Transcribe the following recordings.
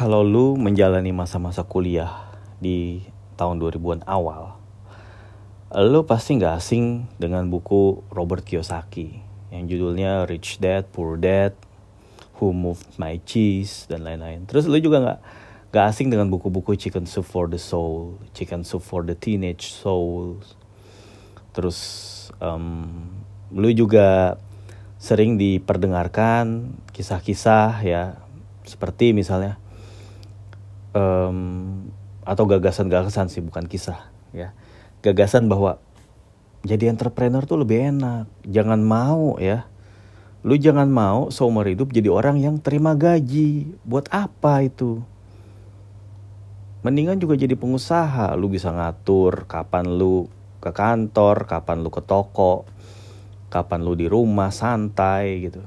kalau lu menjalani masa-masa kuliah di tahun 2000-an awal, lu pasti nggak asing dengan buku Robert Kiyosaki yang judulnya Rich Dad Poor Dad, Who Moved My Cheese dan lain-lain. Terus lu juga nggak nggak asing dengan buku-buku Chicken Soup for the Soul, Chicken Soup for the Teenage Soul. Terus um, lu juga sering diperdengarkan kisah-kisah ya seperti misalnya um, atau gagasan-gagasan sih bukan kisah ya. Gagasan bahwa jadi entrepreneur tuh lebih enak. Jangan mau ya. Lu jangan mau seumur hidup jadi orang yang terima gaji. Buat apa itu? Mendingan juga jadi pengusaha. Lu bisa ngatur kapan lu ke kantor kapan lu ke toko kapan lu di rumah santai gitu.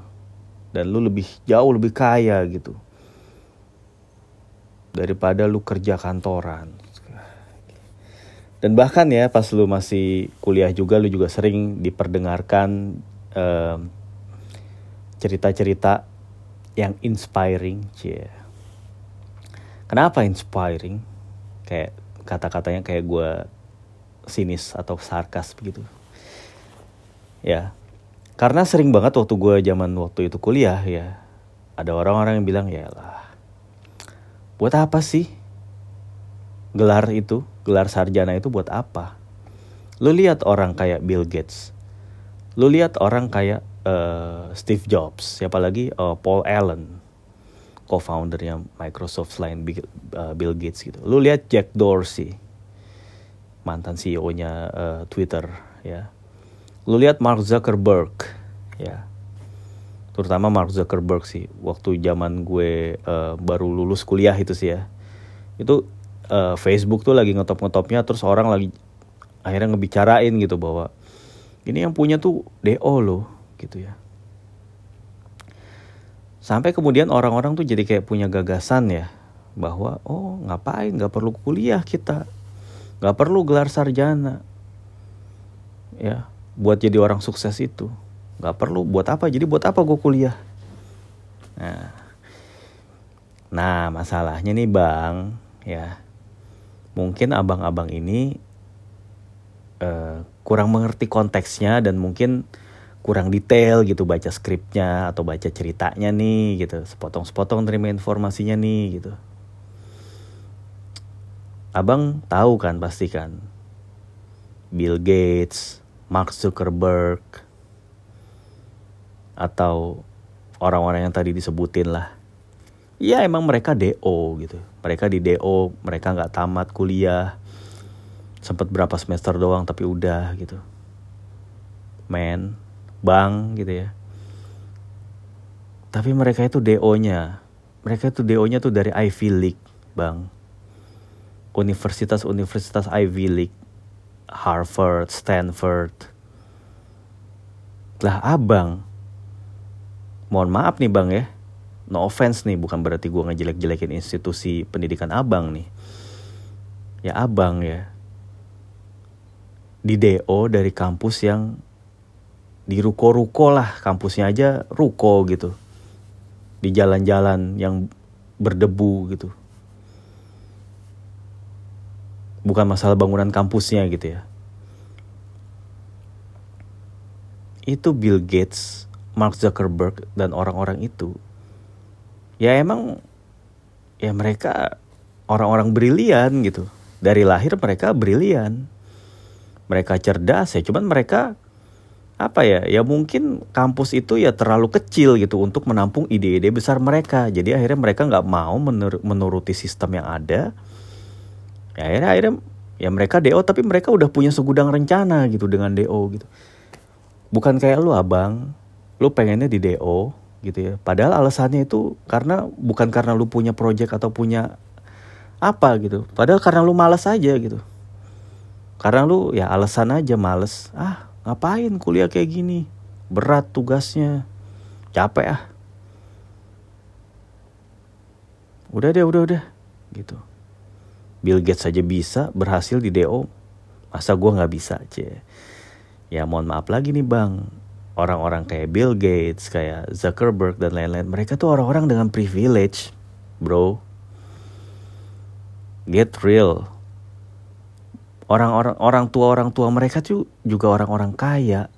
Dan lu lebih jauh lebih kaya gitu daripada lu kerja kantoran. Dan bahkan ya pas lu masih kuliah juga lu juga sering diperdengarkan cerita cerita-cerita yang inspiring, cie. Kenapa inspiring? Kayak kata-katanya kayak gue sinis atau sarkas begitu. Ya, karena sering banget waktu gue zaman waktu itu kuliah ya, ada orang-orang yang bilang ya lah Buat apa sih? Gelar itu, gelar sarjana itu buat apa? Lu lihat orang kayak Bill Gates. Lu lihat orang kayak uh, Steve Jobs, siapa lagi uh, Paul Allen, co-foundernya Microsoft selain Bill, uh, Bill Gates gitu. Lu lihat Jack Dorsey, mantan CEO-nya uh, Twitter, ya. Lu lihat Mark Zuckerberg, ya terutama Mark Zuckerberg sih waktu zaman gue uh, baru lulus kuliah itu sih ya. Itu uh, Facebook tuh lagi ngetop ngetopnya terus orang lagi akhirnya ngebicarain gitu bahwa ini yang punya tuh DO loh gitu ya. Sampai kemudian orang-orang tuh jadi kayak punya gagasan ya bahwa oh ngapain? Nggak perlu kuliah kita. Nggak perlu gelar sarjana. Ya buat jadi orang sukses itu nggak perlu buat apa jadi buat apa gue kuliah? Nah. Nah masalahnya nih bang ya. Mungkin abang-abang ini uh, kurang mengerti konteksnya dan mungkin kurang detail gitu baca skripnya atau baca ceritanya nih gitu. Sepotong-sepotong terima informasinya nih gitu. Abang tahu kan pasti kan? Bill Gates Mark Zuckerberg atau orang-orang yang tadi disebutin lah. Ya emang mereka DO gitu. Mereka di DO, mereka nggak tamat kuliah. Sempet berapa semester doang tapi udah gitu. Men, bang gitu ya. Tapi mereka itu DO-nya. Mereka itu DO-nya tuh dari Ivy League, bang. Universitas-universitas Ivy League. Harvard, Stanford. Lah abang, mohon maaf nih bang ya. No offense nih bukan berarti gue ngejelek-jelekin institusi pendidikan abang nih. Ya abang ya. Di DO dari kampus yang di ruko-ruko lah kampusnya aja ruko gitu. Di jalan-jalan yang berdebu gitu. Bukan masalah bangunan kampusnya gitu ya. Itu Bill Gates Mark Zuckerberg dan orang-orang itu ya emang ya mereka orang-orang brilian gitu. Dari lahir mereka brilian. Mereka cerdas ya cuman mereka apa ya ya mungkin kampus itu ya terlalu kecil gitu untuk menampung ide-ide besar mereka. Jadi akhirnya mereka nggak mau menur menuruti sistem yang ada. Ya akhirnya akhirnya ya mereka do tapi mereka udah punya segudang rencana gitu dengan do gitu. Bukan kayak lu abang lu pengennya di DO gitu ya. Padahal alasannya itu karena bukan karena lu punya project atau punya apa gitu. Padahal karena lu malas aja gitu. Karena lu ya alasan aja males. Ah ngapain kuliah kayak gini. Berat tugasnya. Capek ah. Udah deh udah udah gitu. Bill Gates saja bisa berhasil di DO. Masa gue nggak bisa cie. Ya mohon maaf lagi nih bang orang-orang kayak Bill Gates, kayak Zuckerberg dan lain-lain, mereka tuh orang-orang dengan privilege, bro. get real. Orang-orang orang tua orang tua mereka tuh juga orang-orang kaya.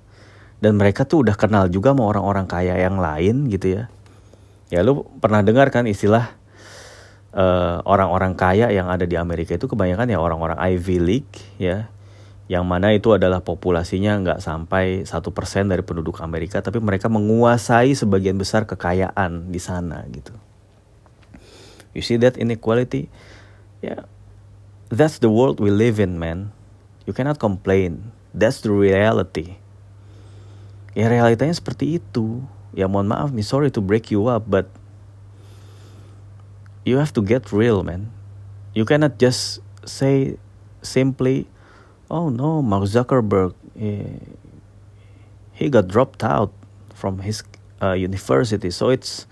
Dan mereka tuh udah kenal juga sama orang-orang kaya yang lain gitu ya. Ya lu pernah dengar kan istilah eh, orang-orang kaya yang ada di Amerika itu kebanyakan ya orang-orang Ivy League ya yang mana itu adalah populasinya nggak sampai satu persen dari penduduk Amerika tapi mereka menguasai sebagian besar kekayaan di sana gitu you see that inequality yeah that's the world we live in, man. You cannot complain. That's the reality. Ya realitanya seperti itu. Ya mohon maaf nih, sorry to break you up, but you have to get real, man. You cannot just say simply, oh no, Mark Zuckerberg, he, got dropped out from his uh, university, so it's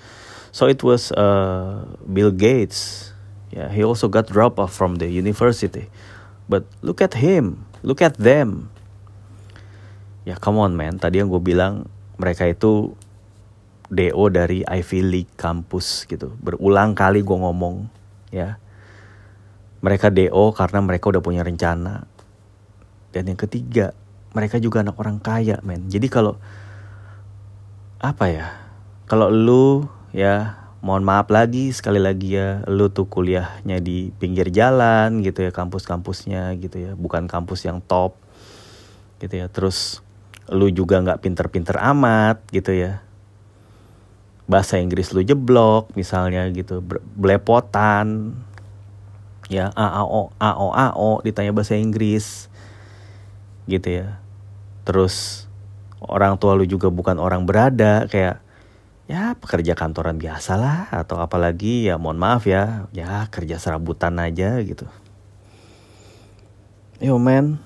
so it was uh, Bill Gates Yeah, he also got dropped off from the university. But look at him, look at them. Ya, come on man. Tadi yang gue bilang mereka itu DO dari Ivy League kampus gitu. Berulang kali gue ngomong, ya. Mereka DO karena mereka udah punya rencana. Dan yang ketiga, mereka juga anak orang kaya, men. Jadi kalau apa ya? Kalau lu ya mohon maaf lagi sekali lagi ya lu tuh kuliahnya di pinggir jalan gitu ya kampus-kampusnya gitu ya bukan kampus yang top gitu ya terus lu juga nggak pinter-pinter amat gitu ya bahasa Inggris lu jeblok misalnya gitu belepotan ya AAO AO AO ditanya bahasa Inggris gitu ya. Terus orang tua lu juga bukan orang berada kayak ya pekerja kantoran biasa lah atau apalagi ya mohon maaf ya ya kerja serabutan aja gitu. Yo man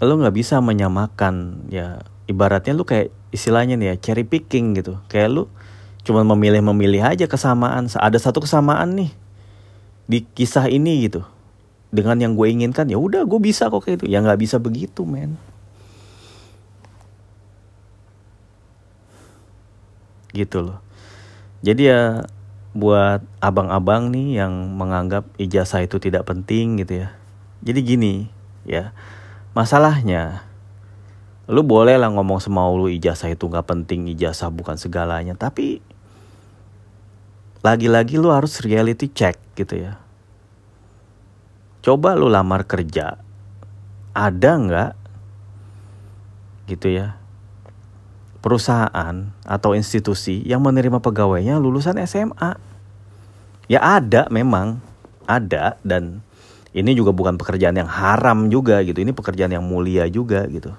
lo nggak bisa menyamakan ya ibaratnya lu kayak istilahnya nih ya cherry picking gitu. Kayak lu cuma memilih-memilih aja kesamaan ada satu kesamaan nih di kisah ini gitu dengan yang gue inginkan ya udah gue bisa kok kayak itu ya nggak bisa begitu men. Gitu loh. Jadi ya buat abang-abang nih yang menganggap ijazah itu tidak penting gitu ya. Jadi gini ya masalahnya lu boleh lah ngomong semau lu ijazah itu nggak penting ijazah bukan segalanya. Tapi lagi-lagi lu harus reality check gitu ya coba lu lamar kerja ada nggak gitu ya perusahaan atau institusi yang menerima pegawainya lulusan SMA. Ya ada memang, ada dan ini juga bukan pekerjaan yang haram juga gitu. Ini pekerjaan yang mulia juga gitu.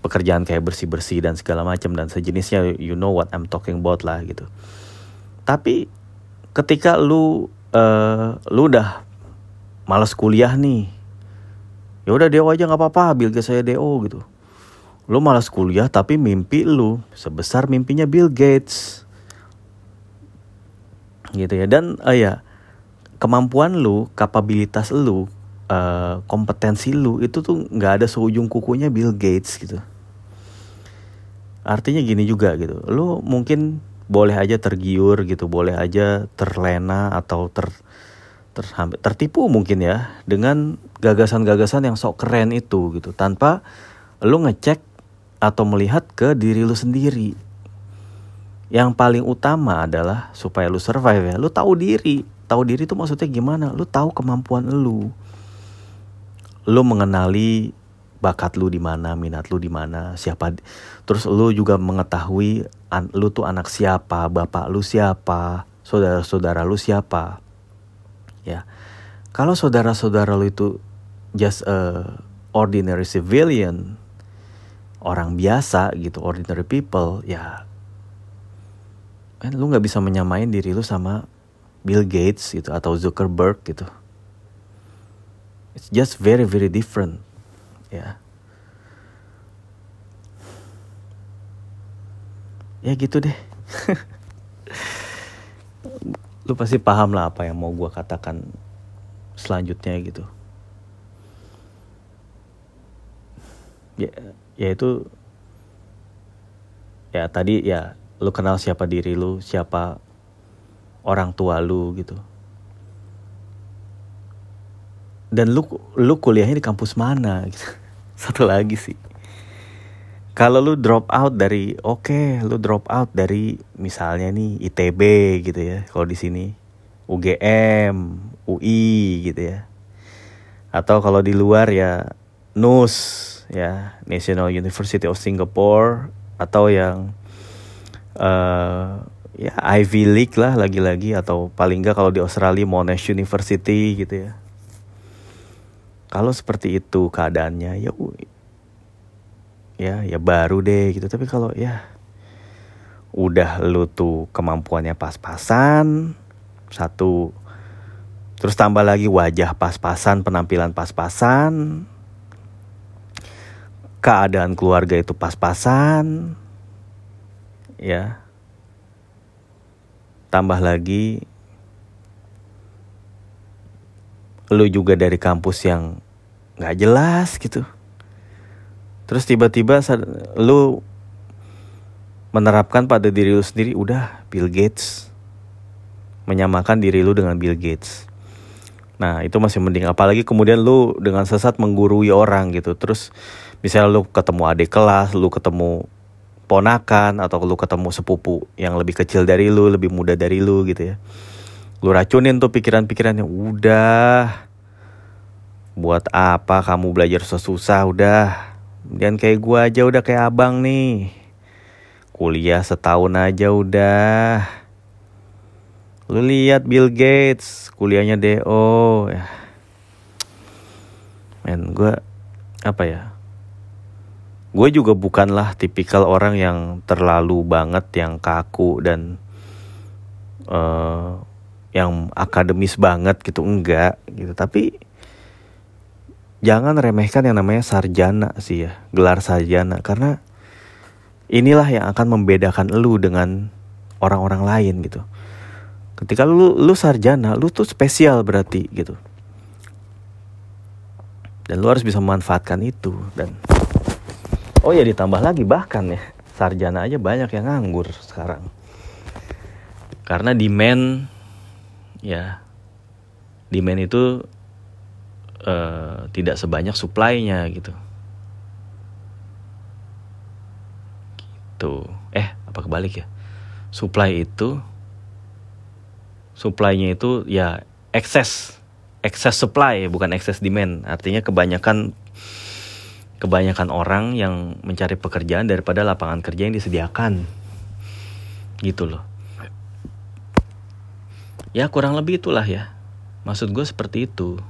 Pekerjaan kayak bersih-bersih dan segala macam dan sejenisnya you know what I'm talking about lah gitu. Tapi ketika lu uh, lu udah malas kuliah nih. Ya udah DO aja nggak apa-apa, Bill Gates saya DO gitu Lu malas kuliah tapi mimpi lu sebesar mimpinya Bill Gates. Gitu ya. Dan uh, ya kemampuan lu, kapabilitas lu, uh, kompetensi lu itu tuh nggak ada seujung kukunya Bill Gates gitu. Artinya gini juga gitu. Lu mungkin boleh aja tergiur gitu, boleh aja terlena atau ter ter, tertipu mungkin ya dengan gagasan-gagasan yang sok keren itu gitu tanpa lu ngecek atau melihat ke diri lu sendiri. Yang paling utama adalah supaya lu survive ya, lu tahu diri. Tahu diri itu maksudnya gimana? Lu tahu kemampuan lu. Lu mengenali bakat lu di mana, minat lu di mana, siapa. Terus lu juga mengetahui an, lu tuh anak siapa, bapak lu siapa, saudara-saudara lu siapa. Ya. Kalau saudara-saudara lu itu just a ordinary civilian, orang biasa gitu ordinary people ya kan lu nggak bisa menyamain diri lu sama Bill Gates gitu atau Zuckerberg gitu. It's just very very different. Ya. Ya gitu deh lu pasti paham lah apa yang mau gue katakan selanjutnya gitu. Ya ya itu ya tadi ya lu kenal siapa diri lu siapa orang tua lu gitu. Dan lu lu kuliahnya di kampus mana gitu. Satu lagi sih kalau lu drop out dari oke okay, lu drop out dari misalnya nih ITB gitu ya kalau di sini. UGM UI gitu ya. Atau kalau di luar ya NUS ya National University of Singapore atau yang uh, ya Ivy League lah lagi-lagi atau paling nggak kalau di Australia Monash University gitu ya. Kalau seperti itu keadaannya ya ya ya baru deh gitu. Tapi kalau ya udah lu tuh kemampuannya pas-pasan satu terus tambah lagi wajah pas-pasan penampilan pas-pasan keadaan keluarga itu pas-pasan ya tambah lagi lu juga dari kampus yang nggak jelas gitu terus tiba-tiba lu menerapkan pada diri lu sendiri udah Bill Gates. Menyamakan diri lu dengan Bill Gates. Nah itu masih mending. Apalagi kemudian lu dengan sesat menggurui orang gitu. Terus misalnya lu ketemu adik kelas lu ketemu ponakan atau lu ketemu sepupu yang lebih kecil dari lu lebih muda dari lu gitu ya. Lu racunin tuh pikiran-pikirannya udah. Buat apa kamu belajar susah udah dan kayak gua aja udah kayak abang nih. Kuliah setahun aja udah. Lu lihat Bill Gates kuliahnya DO ya. Men gua apa ya? Gue juga bukanlah tipikal orang yang terlalu banget yang kaku dan uh, yang akademis banget gitu. Enggak gitu. Tapi jangan remehkan yang namanya sarjana sih ya gelar sarjana. Karena inilah yang akan membedakan lu dengan orang-orang lain gitu. Ketika lu lu sarjana lu tuh spesial berarti gitu. Dan lu harus bisa memanfaatkan itu dan Oh ya ditambah lagi bahkan ya sarjana aja banyak yang nganggur sekarang. Karena demand ya demand itu uh, tidak sebanyak supply-nya gitu. Gitu. Eh, apa kebalik ya? Supply itu supply-nya itu ya excess excess supply bukan excess demand. Artinya kebanyakan kebanyakan orang yang mencari pekerjaan daripada lapangan kerja yang disediakan gitu loh ya kurang lebih itulah ya maksud gue seperti itu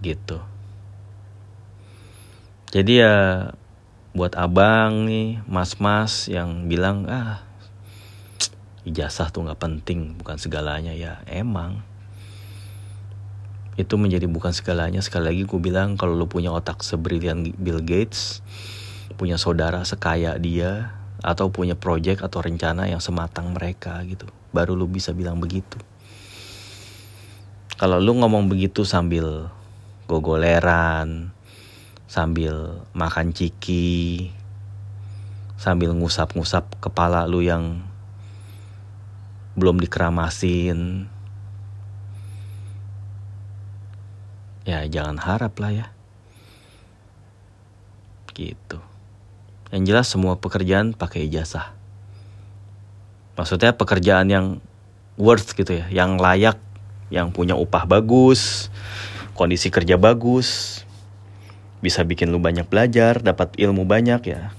gitu. Jadi ya buat abang nih mas-mas yang bilang ah ijazah tuh nggak penting bukan segalanya. Ya emang. Itu menjadi bukan segalanya. Sekali lagi gue bilang kalau lo punya otak sebrilian Bill Gates punya saudara sekaya dia atau punya project atau rencana yang sematang mereka gitu baru lo bisa bilang begitu. Kalau lo ngomong begitu sambil gogoleran sambil makan ciki sambil ngusap-ngusap kepala lu yang belum dikeramasin. Ya jangan harap lah ya. Gitu. Yang jelas semua pekerjaan pakai ijazah. Maksudnya pekerjaan yang worth gitu ya yang layak yang punya upah bagus kondisi kerja bagus bisa bikin lu banyak belajar dapat ilmu banyak ya.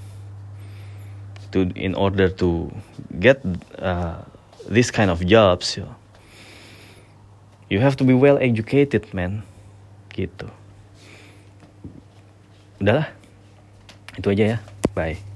To in order to get uh, this kind of jobs you, you have to be well educated man. Gitu. Udahlah. Itu aja ya. Bye